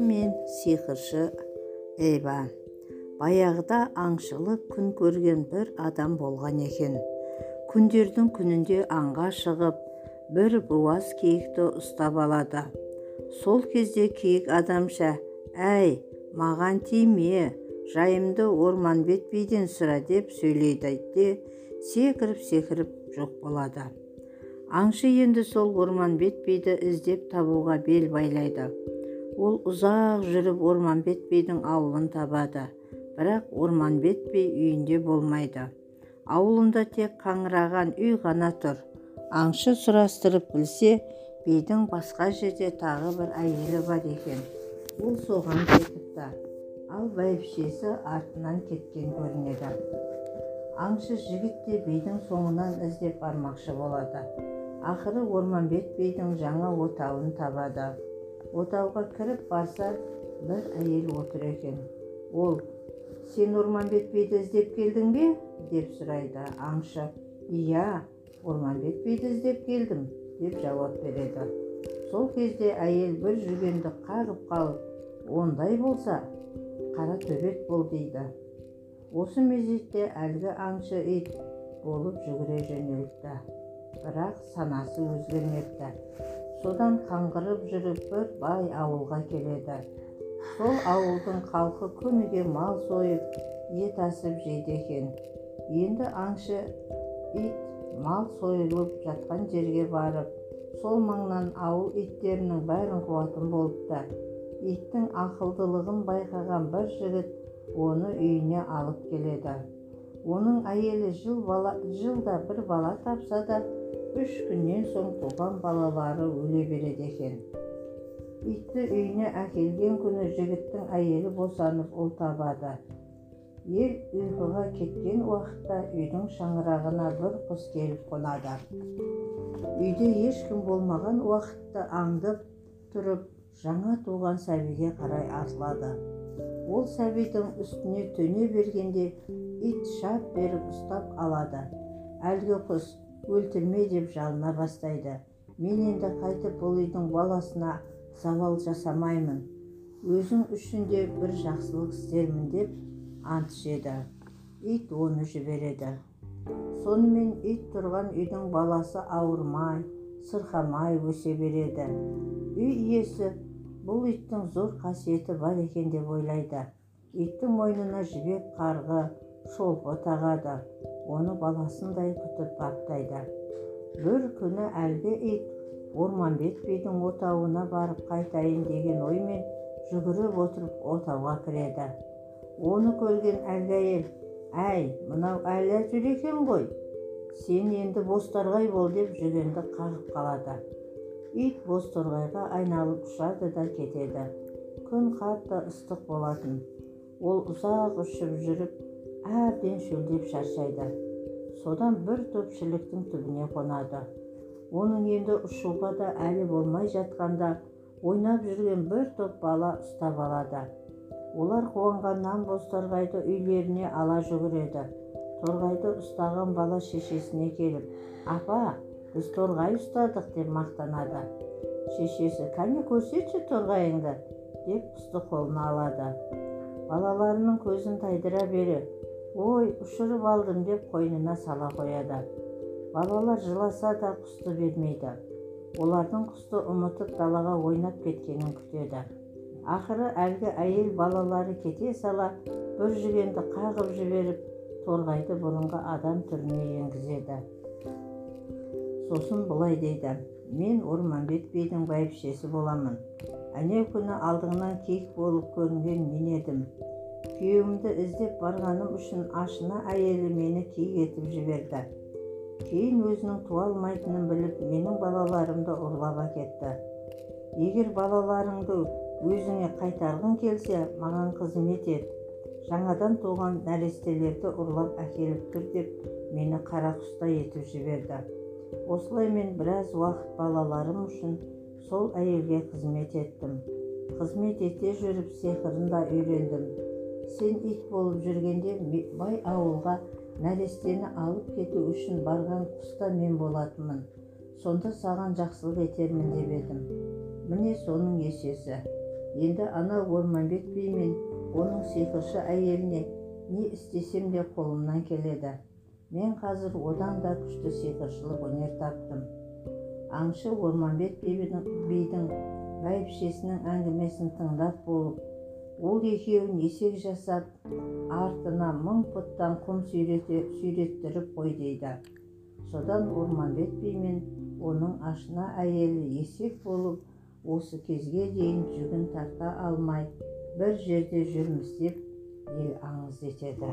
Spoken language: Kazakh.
мен сиқыршы эва баяғыда аңшылық күн көрген бір адам болған екен. Күндердің күнінде аңға шығып бір буаз киікті ұстап алады. Сол кезде киік адамша әй маған тиме жайымды орманбет биден сұра деп сөйлейді де секіріп секіріп жоқ болады. Аңшы енді сол орманбет биді іздеп табуға бел байлайды. Ол ұзақ жүріп орманбет бидің ауылын табады бірақ орманбет би үйінде болмайды. Ауылында тек қаңыраған үй ғана тұр. Аңшы сұрастырып білсе бидің басқа жерде тағы бір әйелі бар екен. Ол соған кетіпті. Ал бәйбішесі артынан кеткен көрінеді. Аңшы жігіт те бидің соңынан іздеп бармақшы болады. Ақыры орманбет бидің жаңа отауын табады. Отауға кіріп барса бір әйел отыр екен. Ол сен орманбет биді іздеп келдің бе? деп сұрайды аңшы. Иә орманбет биді іздеп келдім деп жауап береді. Сол кезде әйел бір жүгенді қағып қалып ондай болса қара төбет бол дейді. Осы мезетте әлгі аңшы ит болып жүгіре жөнелді. Бірақ санасы өзгермепті. Содан қаңғырып жүріп бір бай ауылға келеді. Сол ауылдың халқы күніге мал сойып ет асып жейді екен. Енді аңшы ит мал сойылып жатқан жерге барып сол маңнан ауыл иттерінің бәрін қуатын болыпты. Иттің ақылдылығын байқаған бір жігіт оны үйіне алып келеді. Оның әйелі жыл бала жылда бір бала тапса да үш күннен соң туған балалары өле береді екен. Итті үйіне әкелген күні жігіттің әйелі босанып ұл табады. Ел ұйқыға кеткен уақытта үйдің шаңырағына бір құс келіп қонады. Үйде ешкім болмаған уақытта аңдып тұрып жаңа туған сәбиге қарай атылады ол сәбидің үстіне төне бергенде ит шап беріп ұстап алады. Әлгі құс өлтірме деп жалына бастайды. Мен енді қайтып бұл үйдің баласына завал жасамаймын. Өзің үшін де бір жақсылық істермін деп ант ішеді ит оны жібереді. Сонымен ит тұрған үйдің баласы ауырмай сырқамай өсе береді. Үй иесі бұл иттің зор қасиеті бар екен деп ойлайды. Иттің мойнына жібек қарғы шолпы тағады оны баласындай күтіп баптайды. Бір күні әлгі ит орманбет бидің отауына барып қайтайын деген оймен жүгіріп отырып отауға кіреді. Оны көрген әлгі әйел әй мынау әлі жүр екен ғой? Сен енді бозторғай бол деп жүгенді қағып қалады. Ит бозторғайға айналып ұшады да кетеді. Күн қатты ыстық болатын. Ол ұзақ ұшып жүріп әбден шөлдеп шаршайды. Содан бір топ шіліктің түбіне қонады. Оның енді ұшуға да әлі болмай жатқанда ойнап жүрген бір топ бала ұстап алады. Олар қуанғаннан бозторғайды үйлеріне ала жүгіреді. Торғайды ұстаған бала шешесіне келіп апа біз торғай ұстадық деп мақтанады. Шешесі кәне көрсетші торғайыңды? деп құсты қолына алады. Балаларының көзін тайдыра бере ой ұшырып алдым деп қойнына сала қояды. Балалар жыласа да құсты бермейді. Олардың құсты ұмытып далаға ойнап кеткенін күтеді. Ақыры әлгі әйел балалары кете сала бір жүгенді қағып жіберіп торғайды бұрынғы адам түріне енгізеді. Сосын былай дейді. Мен орманбет бидің бәйбішесі боламын. Әнеу күні алдыңнан киік болып көрінген мен едім. Күйеуімді іздеп барғаным үшін ашына әйелі мені киік етіп жіберді кейін өзінің туа алмайтынын біліп менің балаларымды ұрлап әкетті егер балаларыңды өзіңе қайтарғың келсе маған қызмет ет жаңадан туған нәрестелерді ұрлап әкеліп тұр деп мені қара құстай етіп жіберді осылай мен біраз уақыт балаларым үшін сол әйелге қызмет еттім қызмет ете жүріп сиқырын да үйрендім сен ит болып жүргенде бай ауылға нәрестені алып кету үшін барған құста мен болатынмын. Сонда саған жақсылық етермін деп едім. Міне соның есесі. Енді ана орманбет би мен оның сиқыршы әйеліне не істесем де қолымнан келеді. Мен қазір одан да күшті сиқыршылық өнер таптым. Аңшы орманбет бидің бәйбішесінің әңгімесін тыңдап болып ол екеуін есек жасап артына мың пұттан құм сүйреттіріп қой дейді. Содан орманбет би мен оның ашына әйелі есек болып осы кезге дейін жүгін тарта алмай бір жерде жүрміз деп ел аңыз етеді.